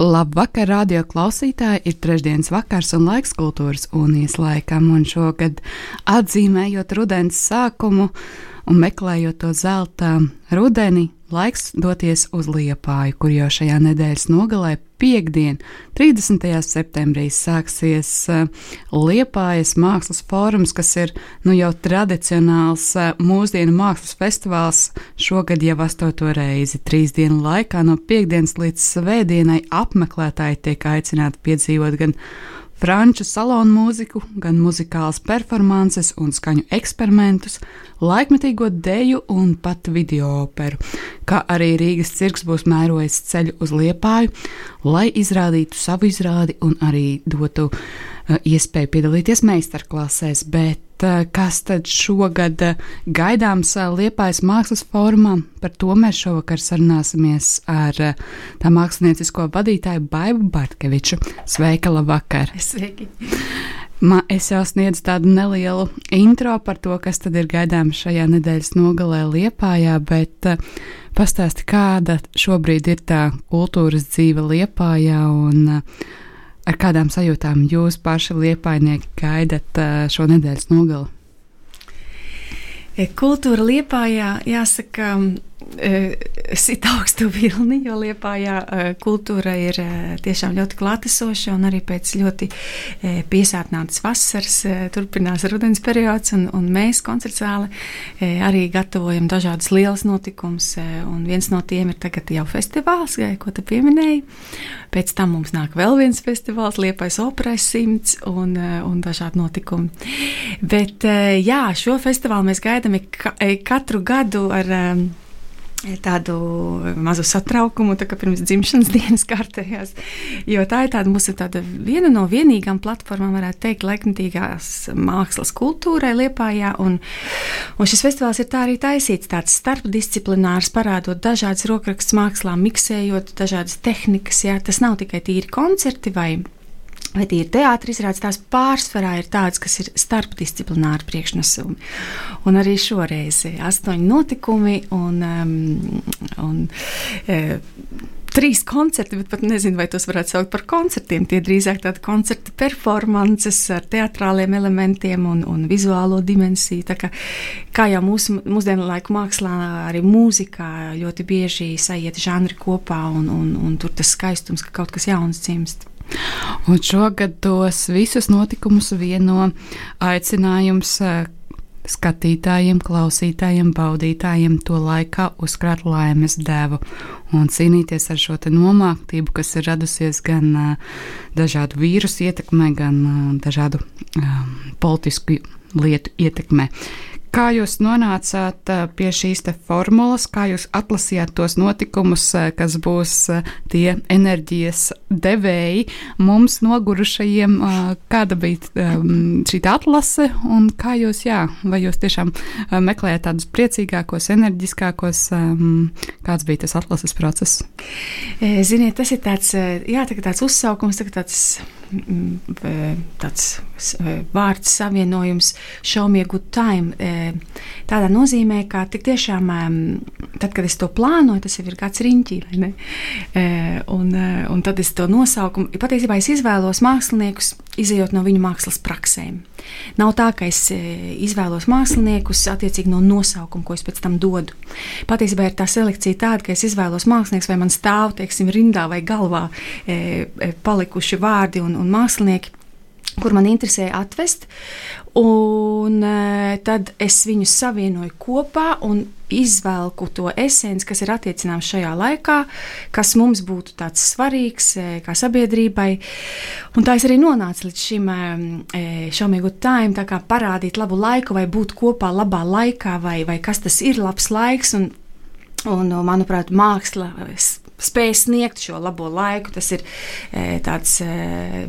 Labvakar, radio klausītāji! Ir trešdienas vakars un laiks kultūras unijas laikam, un šogad atzīmējot rudens sākumu un meklējot to zelta rudeni, laiks doties uz Liepāju, kur jau šajā nedēļas nogalē piekdien, 30. septembrī, sāksies uh, Liepājas mākslas fórums, kas ir nu, jau tradicionāls uh, mūsdienu mākslas festivāls šogad jau astoto reizi. Trīs dienu laikā no piekdienas līdz svētdienai apmeklētāji tiek aicināti piedzīvot gan franču salonu mūziku, gan muzikālas performances un skaņu eksperimentus, laikmetīgo deju un pat video operu, kā arī Rīgas cirks būs mērojis ceļu uz Liepāju, lai izrādītu savu izrādi un arī dotu uh, iespēju piedalīties meistarklasēs, bet kas tad šogad uh, gaidāms Liepājas mākslas formā, par to mēs šovakar sarunāsimies ar tā māksliniecisko vadītāju Baibu Bartkeviču. Sveika, labvakar! Sveiki! Ma, es jau sniedzu tādu nelielu intro par to, kas tad ir gaidāms šajā nedēļas nogalē Liepājā, bet uh, pastāsti, kāda šobrīd ir tā kultūras dzīve Liepājā un uh, ar kādām sajūtām jūs paši Liepājnieki gaidat uh, šo nedēļas nogali? Kultūra Liepājā, jāsaka, sit augstu vilni, jo Liepājā kultūra ir tiešām ļoti klātesoša un arī pēc ļoti piesātnātas vasaras turpinās rudens periods, un, un mēs koncertzāli arī gatavojam dažādas lielas notikumus, un viens no tiem ir tagad jau festivāls, ko tu pieminēji. Pēc tam mums nāk vēl viens festivāls, Liepais operais simts un, un dažādi notikumi. Bet jā, šo festivālu mēs gaidām katru gadu ar tādu mazu satraukumu, tā kā pirms dzimšanas dienas kārtējās. Jo tā ir tāda mūsu tāda viena no vienīgām platformām, varētu teikt, laikmatīgās mākslas kultūrai Liepājā. Un, un šis festivāls ir tā arī taisīts, tāds starpdisciplinārs, parādot dažādas rokrakstus mākslā, miksējot dažādas tehnikas. Jā. Tas nav tikai tīri koncerti vai Vai tie ir teātris, izrādes tās pārsvarā ir tādas, kas ir starpdisciplināri priekšnesumi. Un arī šoreiz astoņi notikumi un, um, un e, trīs koncerti, bet pat nezinu, vai tos varētu saukt par koncertiem. Tie drīzāk tādi koncerta performances ar teatrāliem elementiem un, un vizuālo dimensiju. Tā kā, kā jau mūsu mūsdienu laiku mākslā, arī mūzikā ļoti bieži sajiet žanri kopā un, un, un tur tas skaistums, ka kaut kas jauns dzimst. Un šogad tos visus notikumus vieno aicinājums eh, skatītājiem, klausītājiem, baudītājiem to laikā uzkrāt laimes devu un cīnīties ar šo nomāktību, kas ir radusies gan uh, dažādu vīrusu ietekmē, gan uh, dažādu uh, politisku lietu ietekmē. Kā jūs nonācāt pie šīs formulas, kā jūs atlasījāt tos notikumus, kas būs tie enerģijas devēji mums nogurušajiem? Kāda bija šī atlase un kā jūs, jā, vai jūs tiešām meklējāt tādus priecīgākos, enerģiskākos, kāds bija tas atlases process? Ziniet, tas ir tāds, jā, tāds uzsaukums, tāds tāds vārds savienojums a good time. Tādā nozīmē, ka tik tiešām, tad, kad es to plānoju, tas jau ir kāds riņķī, vai ne? Un, un tad es to nosaukumu, patiesībā es izvēlos māksliniekus, izējot no viņu mākslas praksēm. Nav tā, ka es izvēlos māksliniekus attiecīgi no nosaukuma, ko es pēc tam dodu. Patiesībā ir tā selekcija tāda, ka es izvēlos māksliniekus, vai man stāv, teiksim, rindā vai galvā palikuši vārdi un, un mākslinieki kur man interesēja atvest, un e, tad es viņus savienoju kopā un izvelku to esenci, kas ir attiecināms šajā laikā, kas mums būtu tāds svarīgs e, kā sabiedrībai. Un tā es arī nonācu līdz šim šaumīgu tājam, tā kā parādīt labu laiku vai būt kopā labā laikā, vai, vai kas tas ir labs laiks. Un, un manuprāt, māksla spēj sniegt šo labo laiku. Tas ir tāds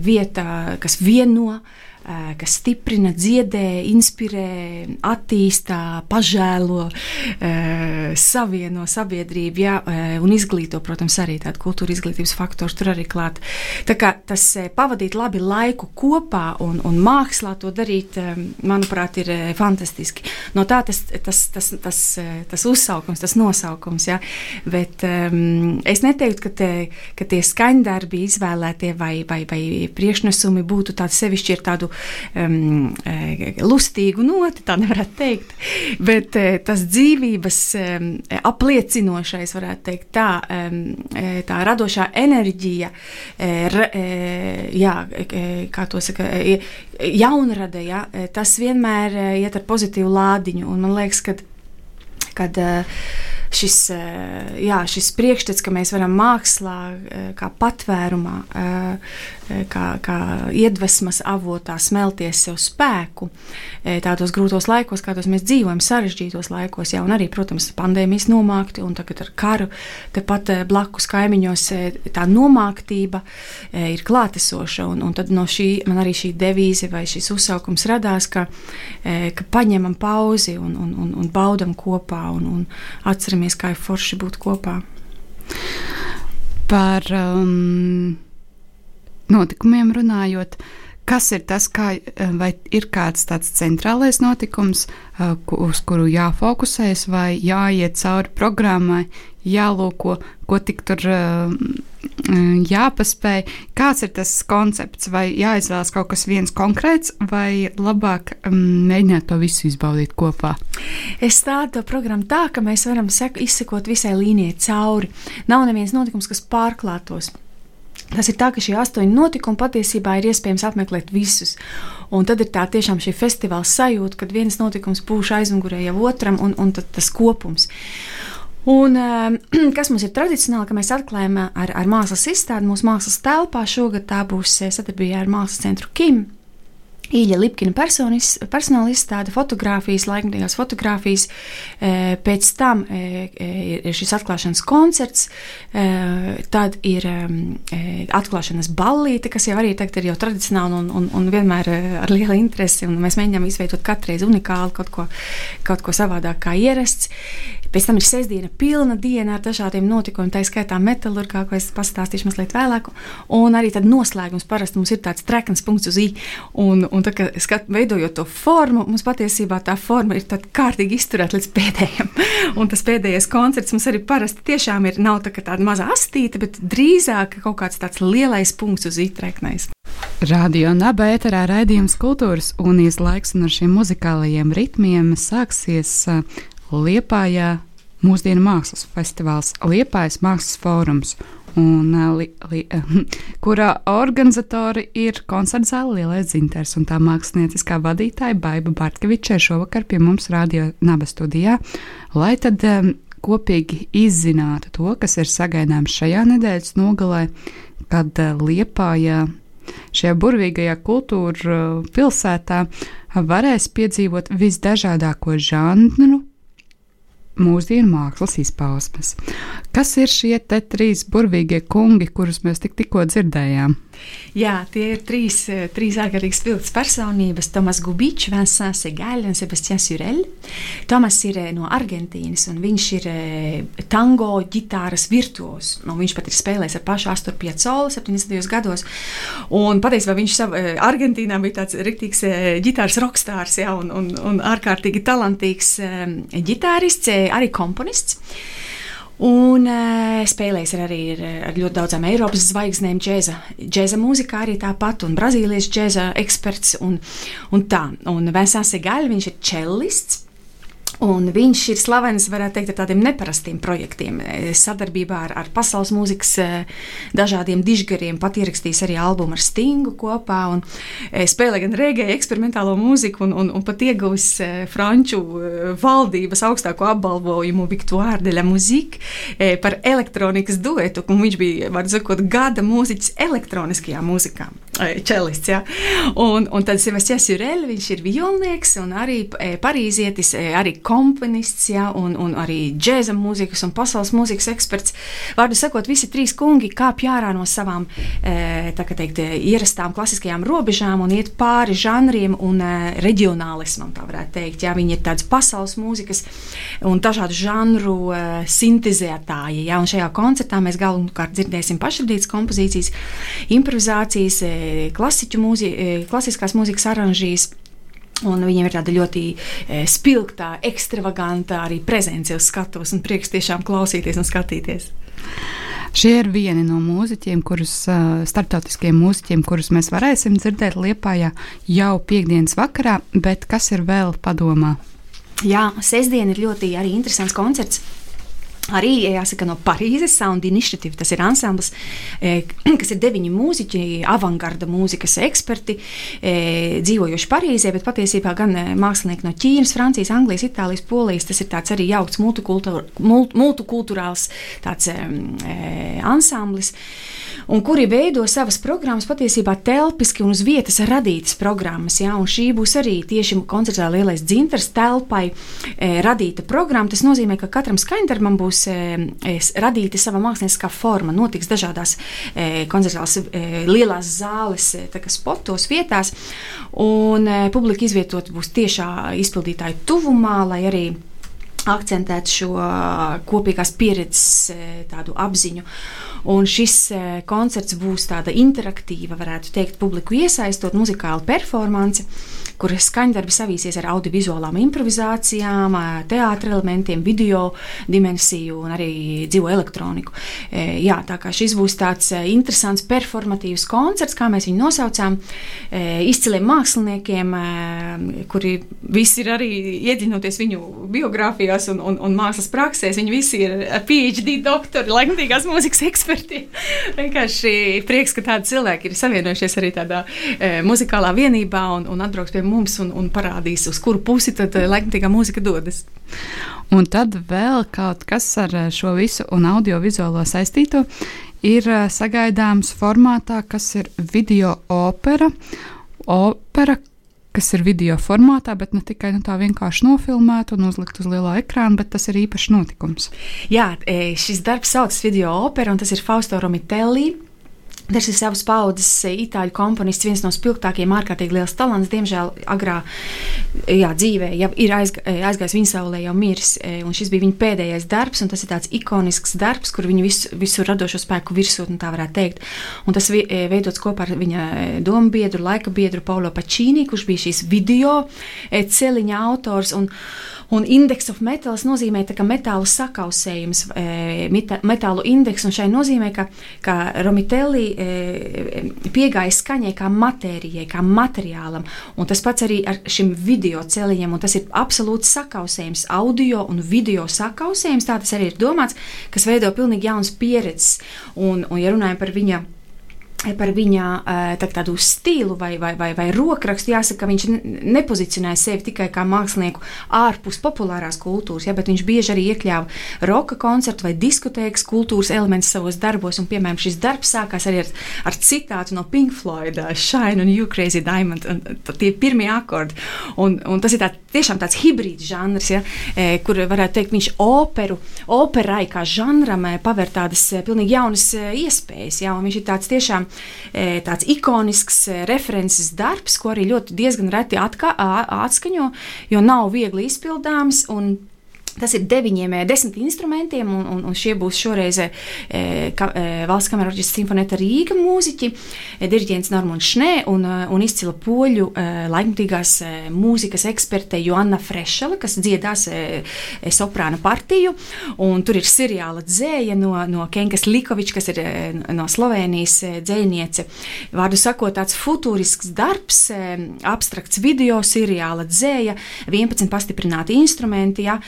vieta, kas vieno kas stiprina, dziedē, inspirē, attīstā, pažēlo, savieno sabiedrību jā, un izglīto, protams, arī tādu kultūra izglītības faktoru tur arī klāt. Tā kā tas pavadīt labi laiku kopā un, un mākslā to darīt, manuprāt, ir fantastiski. No tā tas, tas, tas, tas, tas uzsaukums, tas nosaukums, jā, bet um, es neteiktu, ka, te, ka tie skaņdarbi izvēlētie vai, vai, vai priekšnesumi būtu tādi sevišķi ar tādu um, lustīgu noti, tā nevarētu teikt, bet uh, tas dzīvības um, apliecinošais, varētu teikt, tā, um, tā radošā enerģija, uh, jā, kā to saka, jaunrade, jā, tas vienmēr iet ar pozitīvu lādiņu, un man liekas, ka kad uh, šis, eh, jā, šis priekšstats, ka mēs varam mākslā, eh, kā patvērumā, eh, kā, kā iedvesmas avotā smelties sev spēku tādos grūtos laikos, kādos mēs dzīvojam, sarežģītos laikos, jā, un arī, protams, pandēmijas nomākti, un tagad ar karu tepat blakus kaimiņos tā nomāktība ir klātesoša, un, un tad no šī man arī šī devīze vai šis uzsaukums radās, ka, ka paņemam pauzi un, un, un, un baudam kopā un, un atceramies atceramies, kā ir forši būt kopā. Par um, notikumiem runājot, kas ir tas, kā, vai ir kāds tāds centrālais notikums, uh, uz kuru jāfokusēs, vai jāiet cauri programmai, jālūko, ko tik tur uh, jāpaspēj. Kāds ir tas koncepts, vai jāizvēlas kaut kas viens konkrēts, vai labāk um, mēģināt to visu izbaudīt kopā? Es stādu to programmu tā, ka mēs varam izsekot visai līnijai cauri. Nav neviens notikums, kas pārklātos. Tas ir tā, ka šie astoņi notikumi patiesībā ir iespējams apmeklēt visus. Un tad ir tā tiešām šī festivāla sajūta, kad viens notikums pūš aizmugurē jau otram, un, un tas kopums. Un, ehm, kas mums ir tradicionāli, ka mēs atklājam ar, ar mākslas izstādi mūsu mākslas telpā. Šogad tā būs eh, sadarbībā ar mākslas centru Kim. Īļa Lipkina personis, personāla izstāde, fotografijas, laikmatīgās fotografijas. Eh, pēc tam eh, ir šis atklāšanas koncerts, tad ir ehm, atklāšanas ballīte, kas jau arī tagad ir jau tradicionāli un, un, un vienmēr ar lielu interesi. Mēs mēģinām izveidot katru reizi unikālu, kaut ko, kaut ko savādāk kā ierasts. Pēc tam ir sestdiena, pilna diena ar dažādiem notikumiem, tā skaitā metālurgā, ko es pastāstīšu mazliet vēlāk. Un arī tad noslēgums parasti mums ir tāds trekns punkts uz i. Un, un tā, skat, veidojot to formu, mums patiesībā tā forma ir kārtīgi izturēta līdz pēdējiem. Un tas pēdējais koncerts mums arī parasti tiešām ir nav tā tāda maza astīte, bet drīzāk kaut kāds tāds lielais punkts uz i treknais. Radio Naba ēterā raidījums kultūras un ieslaiks un ar šiem muzikālajiem ritmiem sāksies Liepājā mūsdienu mākslas festivāls Liepājas mākslas fórums. Un, li, li, kurā organizatori ir koncerts zāle Lielais Zinters un tā mākslinieckā vadītāja Baiba Bartkeviča šovakar pie mums radio Naba studijā, lai tad um, kopīgi izzinātu to, kas ir sagaidāms šajā nedēļas nogalē, kad uh, Liepājā šajā burvīgajā kultūra pilsētā varēs piedzīvot visdažādāko žanru mūsdienu mākslas izpausmes. Kas ir šie trīs burvīgie kungi, kurus mēs tik, tikko dzirdējām? Jā, tie ir trīs, eh, trīs ārkārtīgi spilgtas personības. Tomas Gubičs, Vincent Segaļs un Sebastians Jurel. Tomas ir eh, no Argentīnas, un viņš ir eh, tango ģitāras virtuos. Nu, viņš pat ir spēlējis ar pašu Asturu Piecolu 70. gados. Un patiesībā viņš sav, Argentīnā bija tāds riktīgs ģitāras rokstārs, jā, un, un, un ārkārtīgi talantīgs ģitārists, arī komponists. Un uh, spēlējis ar arī ar, ar ļoti daudzām Eiropas zvaigznēm, džēza, džēza mūzikā arī tāpat, un Brazīlijas džēza eksperts un, un tā. Un Vēsās Egaļ, viņš ir čellists. Un viņš ir slavens, varētu teikt, ar tādiem neparastiem projektiem. E, sadarbībā ar, ar pasaules mūzikas e, dažādiem dižgariem pat ierakstījis arī albumu ar Stingu kopā un e, spēlē gan regēju eksperimentālo mūziku un, un, un pat ieguvis franču valdības augstāko apbalvojumu Victoire de la Musique par elektronikas duetu, viņš bija, var sakot, gada mūziķis elektroniskajā mūzikā. Čelists, ja? un, un tad Sebastians Jurel, viņš ir violnieks un arī parīzietis, arī komponists, ja, un, un arī džēza mūzikas un pasaules mūzikas eksperts. Vārdu sakot, visi trīs kungi kāpj ārā no savām teikt, ierastām klasiskajām robežām un iet pāri žanriem un reģionālismam, tā varētu teikt. Ja. Viņi ir tādas pasaules mūzikas un dažādu žanru sintēzētāji. Ja, un šajā koncertā mēs galvenokārt dzirdēsim pašradītas kompozīcijas, improvizācijas, klasiķu mūziku, klasiskās mūzikas aranžīs. Un viņiem ir tāda ļoti e, spilgta, ekstravaganta arī prezence uz skatuves, un prieks tiešām klausīties un skatīties. Šie ir vieni no mūziķiem, kurus starptautiskiem mūziķiem, kurus mēs varēsim dzirdēt Liepājā jau piekdienas vakarā, bet kas ir vēl padomā? Jā, sestdien ir ļoti arī interesants koncerts Arī jāsaka, no Parīzes Sound Initiative. Tas ir ansamblis, e, kas ir deviņi mūziķi, avangarda mūzikas eksperti, e, dzīvojuši Parīzē, bet patiesībā gan e, mākslinieki no Ķīnas, Francijas, Anglijas, Itālijas, Polijas. Tas ir tāds arī jaukts multikulturāls tāds, ansamblis un kuri veido savas programmas patiesībā telpiski un uz vietas radītas programmas. Ja? Un šī būs arī tieši koncertā Lielais dzintars telpai e, radīta programma. Tas nozīmē, ka katram skaņdarbam būs e, e, radīta sava mākslinieckā forma. Notiks dažādās e, koncertās e, lielās zāles, e, spotos vietās, un e, publika izvietot būs tiešā izpildītāju tuvumā, lai arī akcentēt šo kopīgās pieredzes tādu apziņu. Un šis koncerts būs tāda interaktīva, varētu teikt, publiku iesaistot muzikāla performance kur skaņdarbi savīsies ar audiovizuālām improvizācijām, teātriem elementiem, video dimensiju un arī dzīvo elektroniku. Jā, tā kā šis būs tāds interesants, performatīvs koncerts, kā mēs viņu nosaucām, izciliem māksliniekiem, kuri visi ir arī iedziļinoties viņu biogrāfijās un, un, un mākslas praksēs. Viņi visi ir PhD doktori, laikmatīgās mūzikas eksperti. Vienkārši prieks, ka tādi cilvēki ir savienojušies arī tādā e, muzikālā vienībā un, un atbrauks pie mums un, un parādīs, uz kuru pusi tad eh, laikmatīgā mūzika dodas. Un tad vēl kaut kas ar eh, šo visu un audiovizuālo saistīto ir eh, sagaidāms formātā, kas ir video opera. Opera, kas ir video formātā, bet ne tikai nu, tā vienkārši nofilmēta un uzlikt uz lielā ekrāna, bet tas ir īpašs notikums. Jā, šis darbs saucas video opera, un tas ir Fausto Romitelli Tas ir savas paudzes itāļu komponists, viens no spilgtākajiem, ārkārtīgi liels talants. Diemžēl agrā jā, dzīvē jau ir aizga, aizgājis viņa saulē, jau miris. Šis bija viņa pēdējais darbs, un tas ir tāds ikonisks darbs, kur viņa visu, visu radošo spēku virsotni, tā varētu teikt. Un tas veidots kopā ar viņa domu biedru, laika biedru Paulo Pačīnī, kurš bija šīs video celiņa autors. Un, Un indeks of metals nozīmē ka metālu sakausējums, e, metālu indeks, un šai nozīmē, ka, ka Romitelli e, piegāja skaņai kā matērijai, kā materiālam, un tas pats arī ar šim video celiņiem, un tas ir absolūts sakausējums, audio un video sakausējums, tā tas arī ir domāts, kas veido pilnīgi jaunas pieredzes, un, un ja runājam par viņa par viņa tā, tādu stilu vai, vai, vai, vai rokrakstu. Jāsaka, ka viņš nepozicionēja sevi tikai kā mākslinieku ārpus populārās kultūras, ja, bet viņš bieži arī iekļāva roka koncertu vai diskotēkas kultūras elementus savos darbos. Un, piemēram, šis darbs sākās arī ar, ar citātu no Pink Floyd, Shine un You Crazy Diamond, un tie pirmie akordi. Un, un tas ir tā, tiešām tāds hibrīds žanrs, ja, kur varētu teikt, viņš operu, operai kā žanram paver tādas pilnīgi jaunas iespējas. Ja, viņš ir tāds tiešām tāds ikonisks e, references darbs, ko arī ļoti diezgan reti atka, atskaņo, jo nav viegli izpildāms. Tas ir deviņiem, eh, desmit instrumentiem, un, un, un šie būs šoreiz e, ka, e, Valsts kamerā orķestra simfonēta Rīga mūziķi, e, diriģents Normons Šnē un, un izcila poļu e, laikmatīgās e, mūzikas eksperte Joanna Frešela, kas dziedās e, e, soprāna partiju, un tur ir seriāla dzēja no, no Kenkas Likovičs, kas ir e, no Slovenijas e, dzējniece. Vārdu sakot, tāds futurisks darbs, e, abstrakts video, seriāla dzēja, 11 pastiprināti instrumenti, ja,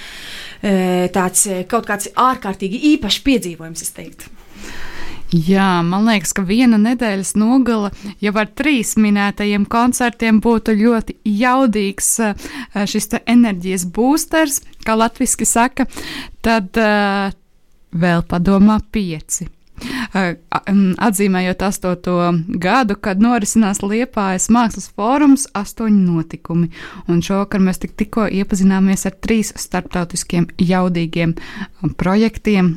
tāds kaut kāds ārkārtīgi īpašs piedzīvojums, es teiktu. Jā, man liekas, ka viena nedēļas nogala jau ar trīs minētajiem koncertiem būtu ļoti jaudīgs šis enerģijas boosters, kā latviešu saka, tad vēl padomā pieci. Atzīmējot astoto gadu, kad norisinās Liepājas mākslas fórums astoņi notikumi. Un šovakar mēs tik, tikko iepazināmies ar trīs starptautiskiem jaudīgiem projektiem,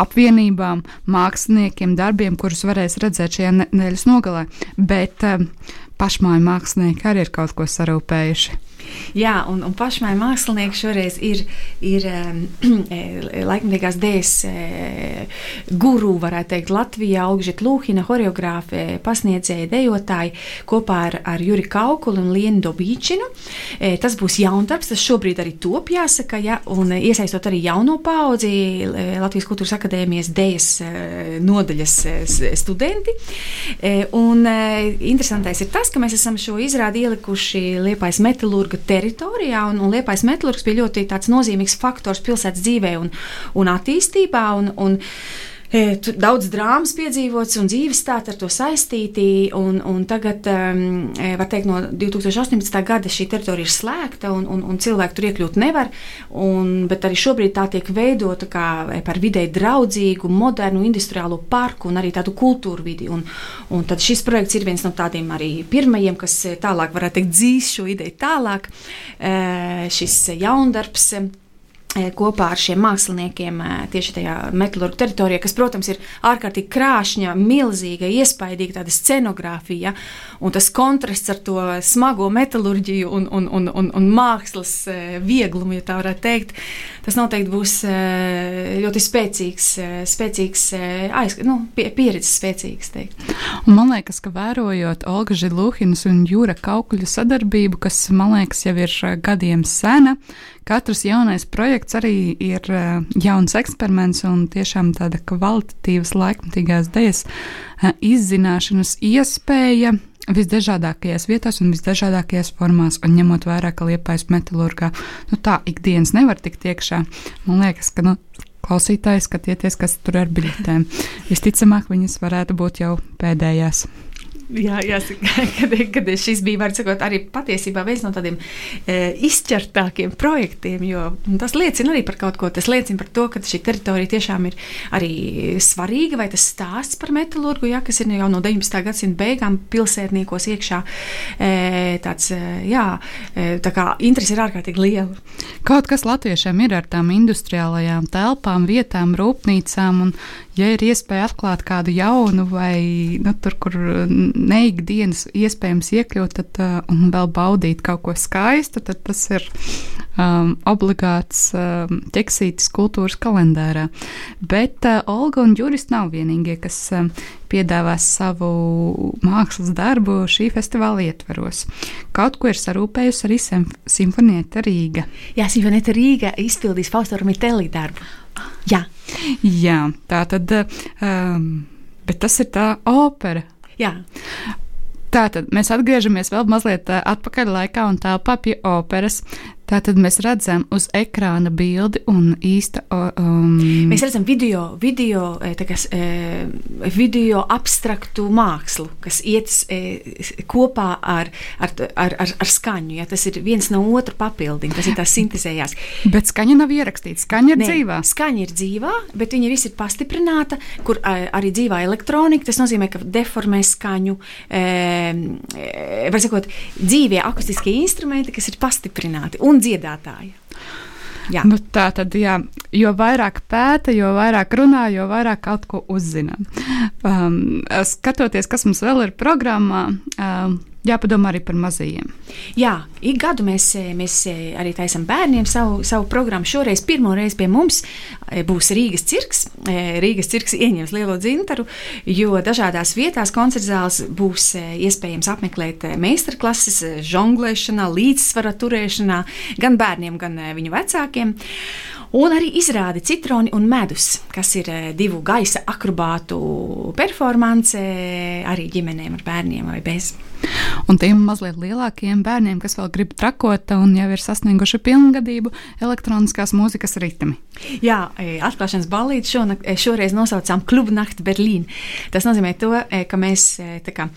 apvienībām, māksliniekiem, darbiem, kurus varēs redzēt šajā nedēļas nogalē. Bet pašmāju mākslinieki arī ir kaut ko sarūpējuši. Jā, un, un pašmai mākslinieki šoreiz ir, ir um, laikmatīgās dēļas uh, guru, varētu teikt, Latvijā, Augžet Lūhina, horeogrāfe, pasniedzēja, dejotāji kopā ar, ar Juri Kaukuli un Lienu Dobīčinu. E, tas būs jaundarbs, tas šobrīd arī top jāsaka, ja, un iesaistot arī jauno paudzi Latvijas Kultūras akadēmijas dēļas nodaļas studenti. E, un interesantais ir tas, ka mēs esam šo izrādi ielikuši Liepais metalurga metālurga teritorijā, un, un Liepais metālurgs bija ļoti nozīmīgs faktors pilsētas dzīvē un, un attīstībā. Un, un, daudz drāmas piedzīvots un dzīves stāsti ar to saistīti. Un, un tagad, um, var teikt, no 2018. gada šī teritorija ir slēgta un, un, un cilvēki tur iekļūt nevar. Un, bet arī šobrīd tā tiek veidota kā e, par videi draudzīgu, modernu industriālo parku un arī tādu kultūru vidi. Un, un tad šis projekts ir viens no tādiem arī pirmajiem, kas tālāk varētu teikt dzīs šo ideju tālāk. Šis jaundarbs E, kopā ar šiem māksliniekiem e, tieši tajā metālurgu teritorijā, kas, protams, ir ārkārtīgi krāšņa, milzīga, iespaidīga tāda scenogrāfija, un tas kontrasts ar to smago metālurģiju un, un, un, un, un mākslas e, vieglumu, ja tā varētu teikt, tas noteikti būs ļoti spēcīgs, spēcīgs aiz, nu, pieredzes spēcīgs. Teikt. Un man liekas, ka vērojot Olga Žiluhinas un Jūra Kaukuļa sadarbību, kas, man liekas, jau ir gadiem sena, katrs jaunais projekts arī ir uh, jauns eksperiments un tiešām tāda kvalitatīvas laikmatīgās dēļas uh, izzināšanas iespēja visdažādākajās vietās un visdažādākajās formās, un ņemot vērā, ka liepais metālurgā nu, tā ikdienas nevar tikt iekšā, man liekas, ka nu, klausītāji skatieties, kas tur ar biļetēm. Visticamāk, viņas varētu būt jau pēdējās jā, jāsaka, kad, kad šis bija sakot, arī patiesībā viens no tādiem e, izšķirtākiem projektiem, jo tas liecina arī par kaut ko. Tas liecina par to, ka šī teritorija tiešām ir arī svarīga, vai tas stāsts par metālurgu, ja, kas ir jau no 19. gadsimta beigām pilsētniekos iekšā. E, tāds, e, jā, e, tā kā interesi ir ārkārtīgi liela. Kaut kas latviešiem ir ar tām industriālajām telpām, vietām, rūpnīcām, un ja ir iespēja atklāt kādu jaunu vai nu, tur, kur neikdienas iespējams iekļūt tad, uh, un vēl baudīt kaut ko skaistu, tad tas ir um, obligāts um, ķeksītis kultūras kalendārā. Bet uh, Olga un Juris nav vienīgie, kas um, piedāvās savu mākslas darbu šī festivāla ietveros. Kaut ko ir sarūpējusi arī Simfonieta Rīga. Jā, Simfonieta Rīga izpildīs Faustoru Mitelli darbu. Jā. Jā, tā tad, um, bet tas ir tā opera, Jā. Tātad mēs atgriežamies vēl mazliet atpakaļ laikā un telpā pie operas. Tātad mēs redzam uz ekrāna bildi un īsta. Um, mēs redzam video, video, kas, video abstraktu mākslu, kas iet kopā ar, ar, ar, ar, ar skaņu. Ja? Tas ir viens no otra papildina, tas ir tās sintēzējās. Bet skaņa nav ierakstīta. Skaņa ir ne, dzīvā. Skaņa ir dzīvā, bet viņa viss ir pastiprināta, kur arī dzīvā elektronika. Tas nozīmē, ka deformē skaņu. E, var sakot, dzīvie akustiskie instrumenti, kas ir pastiprināti. Un un dziedātāja. Jā. Nu, tā tad, jā, jo vairāk pēta, jo vairāk runā, jo vairāk kaut ko uzzina. Um, skatoties, kas mums vēl ir programmā, um, jāpadomā arī par mazajiem. Jā, ik gadu mēs, mēs arī taisām bērniem savu, savu programmu. Šoreiz pirmo reizi pie mums e, būs Rīgas cirks. Rīgas cirks ieņems lielo dzintaru, jo dažādās vietās koncertzāles būs e, iespējams apmeklēt meistarklases, žonglēšanā, līdzsvara turēšanā gan bērniem, gan viņu vecākiem. Un arī izrādi citroni un medus, kas ir divu gaisa akrobātu performance arī ģimenēm ar bērniem vai bez. Un tiem mazliet lielākiem bērniem, kas vēl grib trakot un jau ir sasnieguši pilngadību, elektroniskās mūzikas ritmi. Jā, e, atklāšanas balīti šonakt, e, šoreiz nosaucām Klubu Nakti Berlīnu. Tas nozīmē to, e, ka mēs tā kā,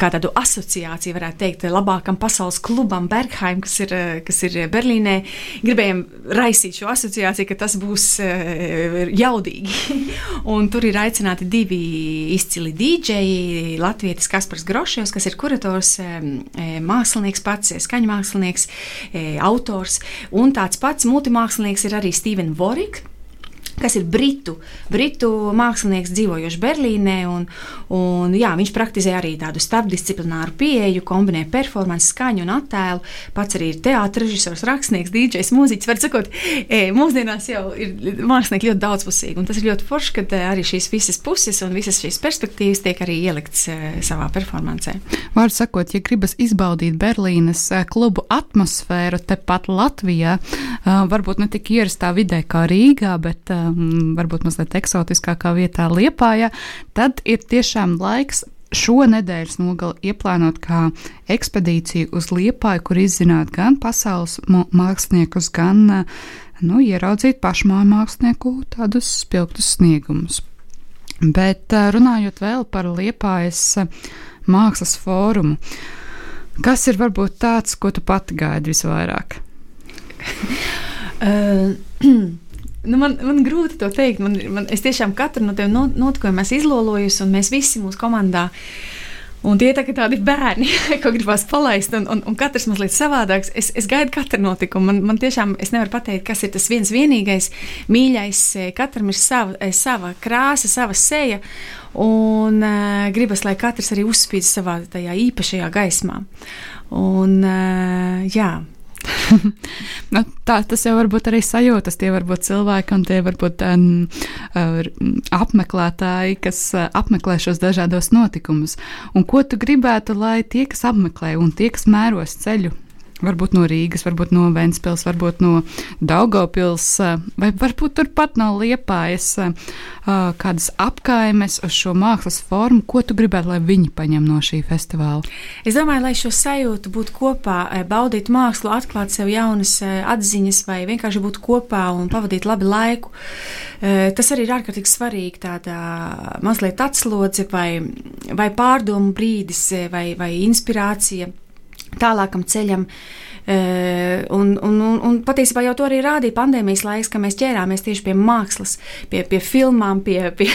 kā tādu asociāciju varētu teikt labākam pasaules klubam Bergheim, kas ir, kas ir Berlīnē, gribējām raisīt šo asociāciju asociācija, ka tas būs jaudīgi. un tur ir aicināti divi izcili dīdžeji, Latvijas Kaspars Groševs, kas ir kurators, mākslinieks pats, skaņu mākslinieks, autors, un tāds pats multimākslinieks ir arī Steven Vorik kas ir britu, britu mākslinieks, dzīvojošs Berlīnē. Un, un, jā, viņš praktizē arī tādu starpdisciplināru pieeju, kombinē performanci, skaņu un attēlu. Pats arī ir teātris, režisors, rakstnieks, dīdžers, mūziķis. Var sakot, e, mūsdienās jau ir mākslinieki ļoti daudzpusīgi. Tas ir ļoti forši, ka e, arī šīs visas puses un visas šīs perspektīvas tiek arī ieliktas e, savā performancē. Vārds sakot, ja gribas izbaudīt Berlīnes e, klubu atmosfēru tepat Latvijā, varbūt ne tik ierastā vidē kā Rīgā, bet um, varbūt mazliet eksotiskākā vietā Liepājā, tad ir tiešām laiks šo nedēļas nogali ieplānot kā ekspedīciju uz Liepāju, kur izzināt gan pasaules māksliniekus, gan nu, ieraudzīt pašmāju mākslinieku tādus spilgtus sniegumus. Bet runājot vēl par Liepājas mākslas fórumu, kas ir varbūt tāds, ko tu pati gaidi visvairāk? Nu man, man grūti to teikt. Man, man, es tiešām katru no tiem notikumiem esmu izlolojusi, un mēs visi mūsu komandā. Un tie tā, tādi bērni, ko gribās palaist, un, un, un katrs mazliet savādāks. Es, es gaidu katru notikumu. Man, man tiešām, es nevaru pateikt, kas ir tas viens vienīgais mīļais. Katram ir sava, sava krāsa, sava seja, un uh, gribas, lai katrs arī uzspīd savā tajā īpašajā gaismā. Un, uh, jā, nu, tā, tas jau var būt arī sajūtas. Tie var būt cilvēki un tie var būt um, apmeklētāji, kas uh, apmeklē šos dažādos notikumus. Un ko tu gribētu, lai tie, kas apmeklē un tie, kas mēros ceļu Varbūt no Rīgas, varbūt no Ventspils, varbūt no Daugopils, vai varbūt turpat no Liepājas kādas apkaimes uz šo mākslas formu. Ko tu gribētu, lai viņi paņem no šī festivāla? Es domāju, lai šo sajūtu būtu kopā, baudīt mākslu, atklāt sev jaunas atziņas vai vienkārši būt kopā un pavadīt labi laiku. Tas arī ir ārkārtīgi svarīgi, tāda mazliet atslodze vai, vai pārdomu brīdis vai, vai inspirācija tālākam ceļam. Uh, un, un, un, un patiesībā jau to arī rādīja pandēmijas laiks, ka mēs ķērāmies tieši pie mākslas, pie, pie filmām, pie, pie,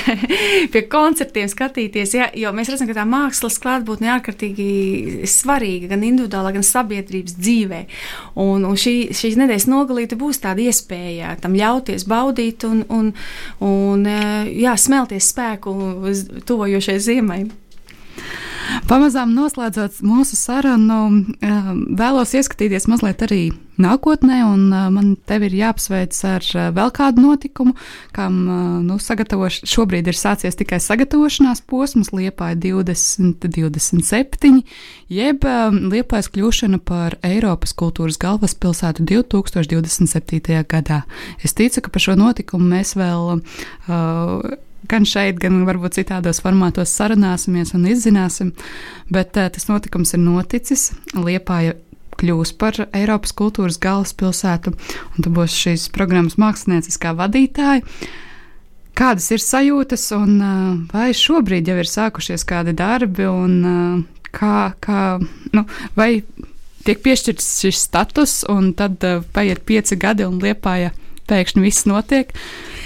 pie koncertiem, skatīties. Ja, jo mēs redzam, ka tā mākslas klātbūtne ir ārkārtīgi svarīga gan individuālā, gan sabiedrības dzīvē. Un, un šī, šīs nedēļas nogalīte būs tāda iespēja tam ļauties baudīt un, un, un jā, smelties spēku tuvojošai ziemai. Pamazām noslēdzot mūsu sarunu, eh, vēlos ieskatīties mazliet arī nākotnē, un eh, man te ir jāapsveic ar eh, vēl kādu notikumu, kam nu, šobrīd ir sācies tikai sagatavošanās posms, Liepāja 2027, jeb Liepājas kļūšana par Eiropas kultūras galvaspilsētu 2027. gadā. Es ticu, ka par šo notikumu mēs vēl uh, gan šeit, gan varbūt citādos formātos sarunāsimies un izzināsim. Bet uh, tas notikums ir noticis. Liepāja kļūs par Eiropas kultūras galvaspilsētu, un tu būsi šīs programmas mākslinieckā vadītāja. Kādas ir sajūtas, un uh, vai šobrīd jau ir sākušies kādi darbi, un uh, kā, kā, nu, vai tiek piešķirts šis status, un tad uh, paiet pieci gadi, un liepāja pēkšņi viss notiek.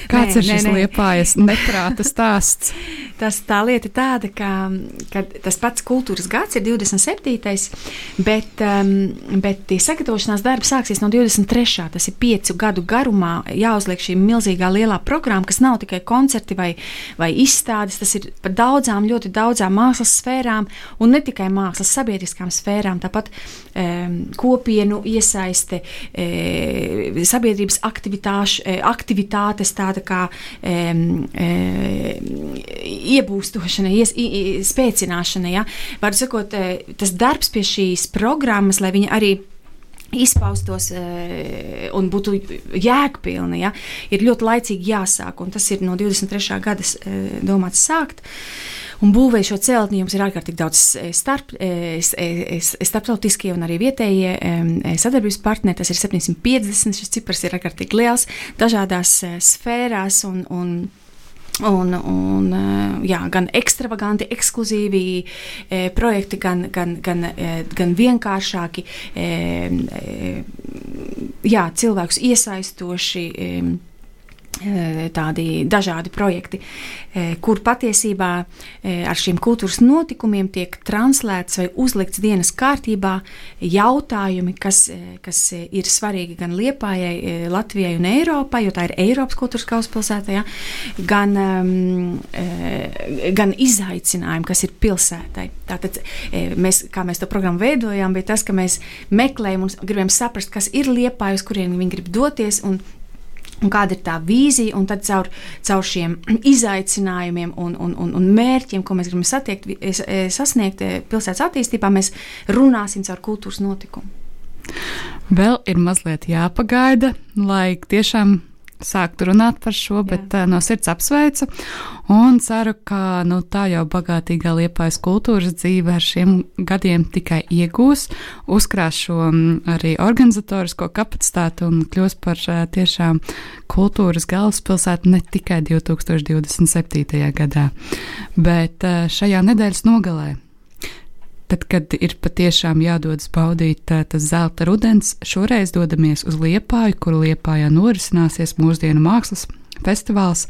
Kāds nē, ir šis liepājas neprāta stāsts? tas tā lieta tāda, ka, ka tas pats kultūras gads ir 27. bet, um, bet tie sagatavošanās darbi sāksies no 23. Tas ir piecu gadu garumā jāuzliek šī milzīgā lielā programma, kas nav tikai koncerti vai, vai izstādes, tas ir par daudzām, ļoti daudzām mākslas sfērām un ne tikai mākslas sabiedriskām sfērām, tāpat um, kopienu iesaiste, e, sabiedrības aktivitātes, tāda kā um, e, iebūstošana, ies, i, spēcināšana. Ja? Var sakot, e, tas darbs pie šīs programmas, lai viņa arī izpaustos e, un būtu jēgpilni, ja, ir ļoti laicīgi jāsāk. Tas ir no 23. gada e, domāts sākt. Un būvēja šo celtni jums ir ārkārtīgi daudz starp, starptautiskie un arī vietējie sadarbības partneri. Tas ir 750. Šis cipars ir ārkārtīgi liels dažādās sfērās. Un, un Un, un, eh, jā, gan ekstravaganti, ekskluzīvi e, projekti, gan, gan, gan, e, gan vienkāršāki, e, e, jā, cilvēkus iesaistoši. Um, tādi dažādi projekti, kur patiesībā ar šiem kultūras notikumiem tiek translēts vai uzlikts dienas kārtībā jautājumi, kas, kas ir svarīgi gan Liepājai, Latvijai un Eiropai, jo tā ir Eiropas kultūras galvaspilsētā, ja, gan, gan izaicinājumi, kas ir pilsētai. Tātad mēs, kā mēs to programmu veidojām, bija tas, ka mēs meklējam un gribam saprast, kas ir Liepāja, uz kurien viņi grib doties, un un kāda ir tā vīzija, un tad caur, caur šiem izaicinājumiem un, un, un, un mērķiem, ko mēs gribam satiekt, sasniegt eh, pilsētas attīstībā, mēs runāsim caur kultūras notikumu. Vēl ir mazliet jāpagaida, lai tiešām sākt runāt par šo, bet Jā. no sirds apsveicu un ceru, ka nu, tā jau bagātīgā liepais kultūras dzīve ar šiem gadiem tikai iegūs, uzkrās šo arī organizatorisko kapacitāti un kļūs par tiešām kultūras galvaspilsētu ne tikai 2027. gadā, bet šajā nedēļas nogalē Tad, kad ir patiešām jādodas baudīt tas zelta rudens, šoreiz dodamies uz Liepāju, kur Liepājā norisināsies mūsdienu mākslas festivāls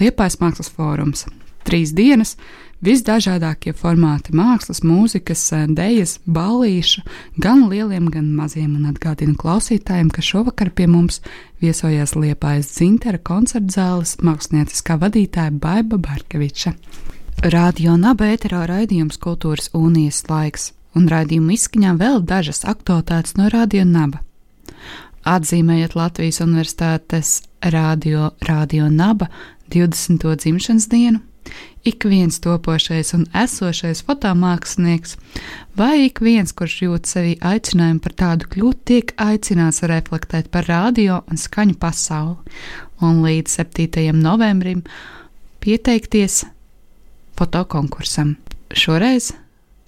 Liepājas mākslas fórums. Trīs dienas, visdažādākie formāti mākslas, mūzikas, dēļas, ballīšu, gan lieliem, gan maziem, un atgādinu klausītājiem, ka šovakar pie mums viesojās Liepājas dzintera koncerta zāles mākslinieckā vadītāja Baiba Barkeviča. Radio Naba ēterā raidījums Kultūras unijas laiks, un raidījuma izskaņā vēl dažas aktualitātes no Radio Naba. Atzīmējot Latvijas Universitātes radio, radio Naba 20. dzimšanas dienu, ik viens topošais un esošais fotomākslinieks, vai ik viens, kurš jūt sevi aicinājumu par tādu kļūt, tiek aicināts reflektēt par radio un skaņu pasauli, un līdz 7. novembrim pieteikties fotokonkursam. Šoreiz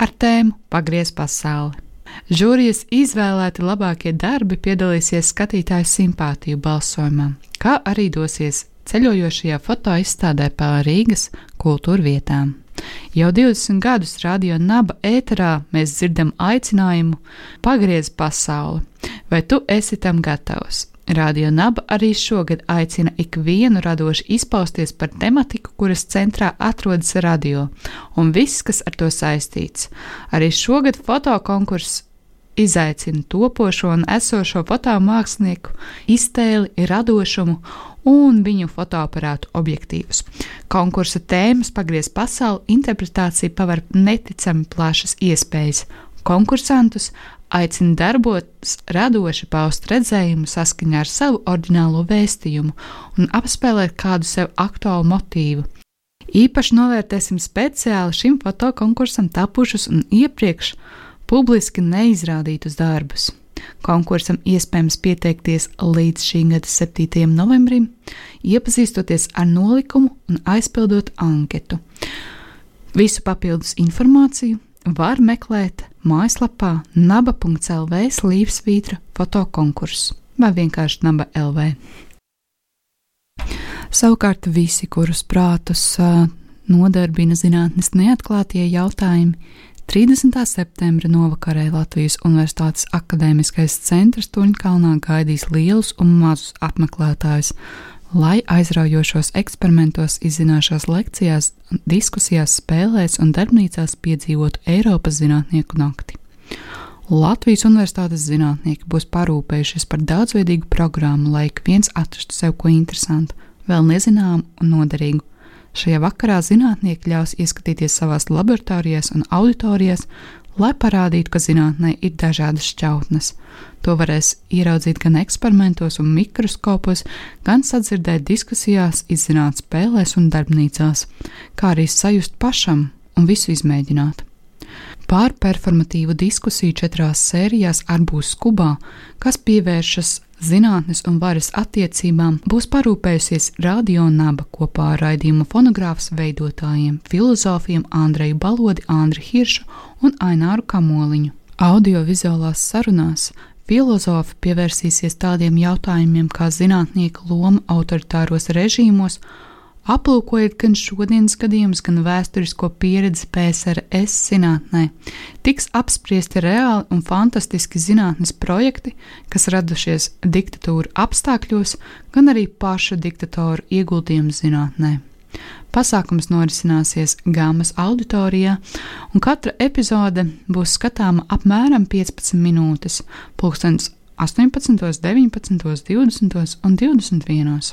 ar tēmu Pagriez pasauli. Žūrijas izvēlēti labākie darbi piedalīsies skatītāju simpātiju balsojumā, kā arī dosies ceļojošajā fotoizstādē pār Rīgas kultūra vietām. Jau 20 gadus radio naba ēterā mēs dzirdam aicinājumu pagriez pasauli, vai tu esi tam gatavs? Radio Naba arī šogad aicina ikvienu radoši izpausties par tematiku, kuras centrā atrodas radio, un viss, kas ar to saistīts. Arī šogad fotokonkurss izaicina topošo un esošo fotomākslinieku iztēli, radošumu un viņu fotoaparātu objektīvus. Konkursa tēmas pagriez pasauli interpretācija paver neticami plašas iespējas. Konkursantus aicina darboties radoši, paust redzējumu saskaņā ar savu oriģinālo vēstījumu un apspēlēt kādu sev aktuālu motīvu. Īpaši novērtēsim speciāli šim fotokonkursam tapušus un iepriekš publiski neizrādītus darbus. Konkursam iespējams pieteikties līdz šī gada 7. novembrim, iepazīstoties ar nolikumu un aizpildot anketu. Visu papildus informāciju var meklēt mājaslapā naba.lv slīpsvītra fotokonkurss vai vienkārši naba LV. Savukārt visi, kurus prātus nodarbina zinātnes neatklātie jautājumi, 30. septembra novakarē Latvijas Universitātes akadēmiskais centrs Tuņkalnā gaidīs lielus un mazus apmeklētājus lai aizraujošos eksperimentos, izzināšās lekcijās, diskusijās, spēlēs un darbnīcās piedzīvotu Eiropas zinātnieku nakti. Latvijas Universitātes zinātnieki būs parūpējušies par daudzveidīgu programmu, lai ik viens atrastu sev ko interesantu, vēl nezināmu un noderīgu. Šajā vakarā zinātnieki ļaus ieskatīties savās laboratorijās un auditorijās, lai parādītu, ka zinātnē ir dažādas šķautnes. To varēs ieraudzīt gan eksperimentos un mikroskopos, gan sadzirdēt diskusijās, izzināt spēlēs un darbnīcās, kā arī sajust pašam un visu izmēģināt. Pārperformatīvu diskusiju četrās sērijās Arbūs Kubā, kas pievēršas zinātnes un varas attiecībām, būs parūpējusies Radio Naba kopā ar raidījumu fonogrāfs veidotājiem, filozofiem Andreju Balodi, Andri Hiršu un Aināru Kamoliņu. Audiovizuālās sarunās filozofi pievērsīsies tādiem jautājumiem kā zinātnieka loma autoritāros režīmos, Aplūkojiet gan šodienas gadījumus, gan vēsturisko pieredzi PSRS zinātnē. Tiks apspriesti reāli un fantastiski zinātnes projekti, kas radušies diktatūra apstākļos, gan arī paša diktatora ieguldījums zinātnē. Pasākums norisināsies Gāmas auditorijā, un katra epizode būs skatāma apmēram 15 minūtes, pulkstens 18, 19, 20 un 21.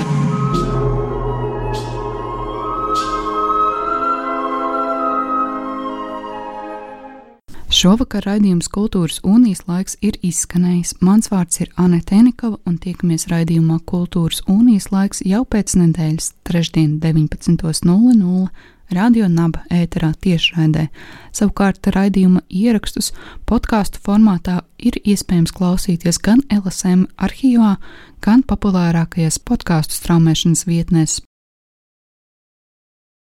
Šovakar raidījums Kultūras unijas laiks ir izskanējis. Mans vārds ir Anete Enikava un tiekamies raidījumā Kultūras unijas laiks jau pēc nedēļas, trešdien 19.00 Radio Naba ēterā tiešraidē. Savukārt raidījuma ierakstus podkāstu formātā ir iespējams klausīties gan LSM arhīvā, gan populārākajās podkāstu straumēšanas vietnēs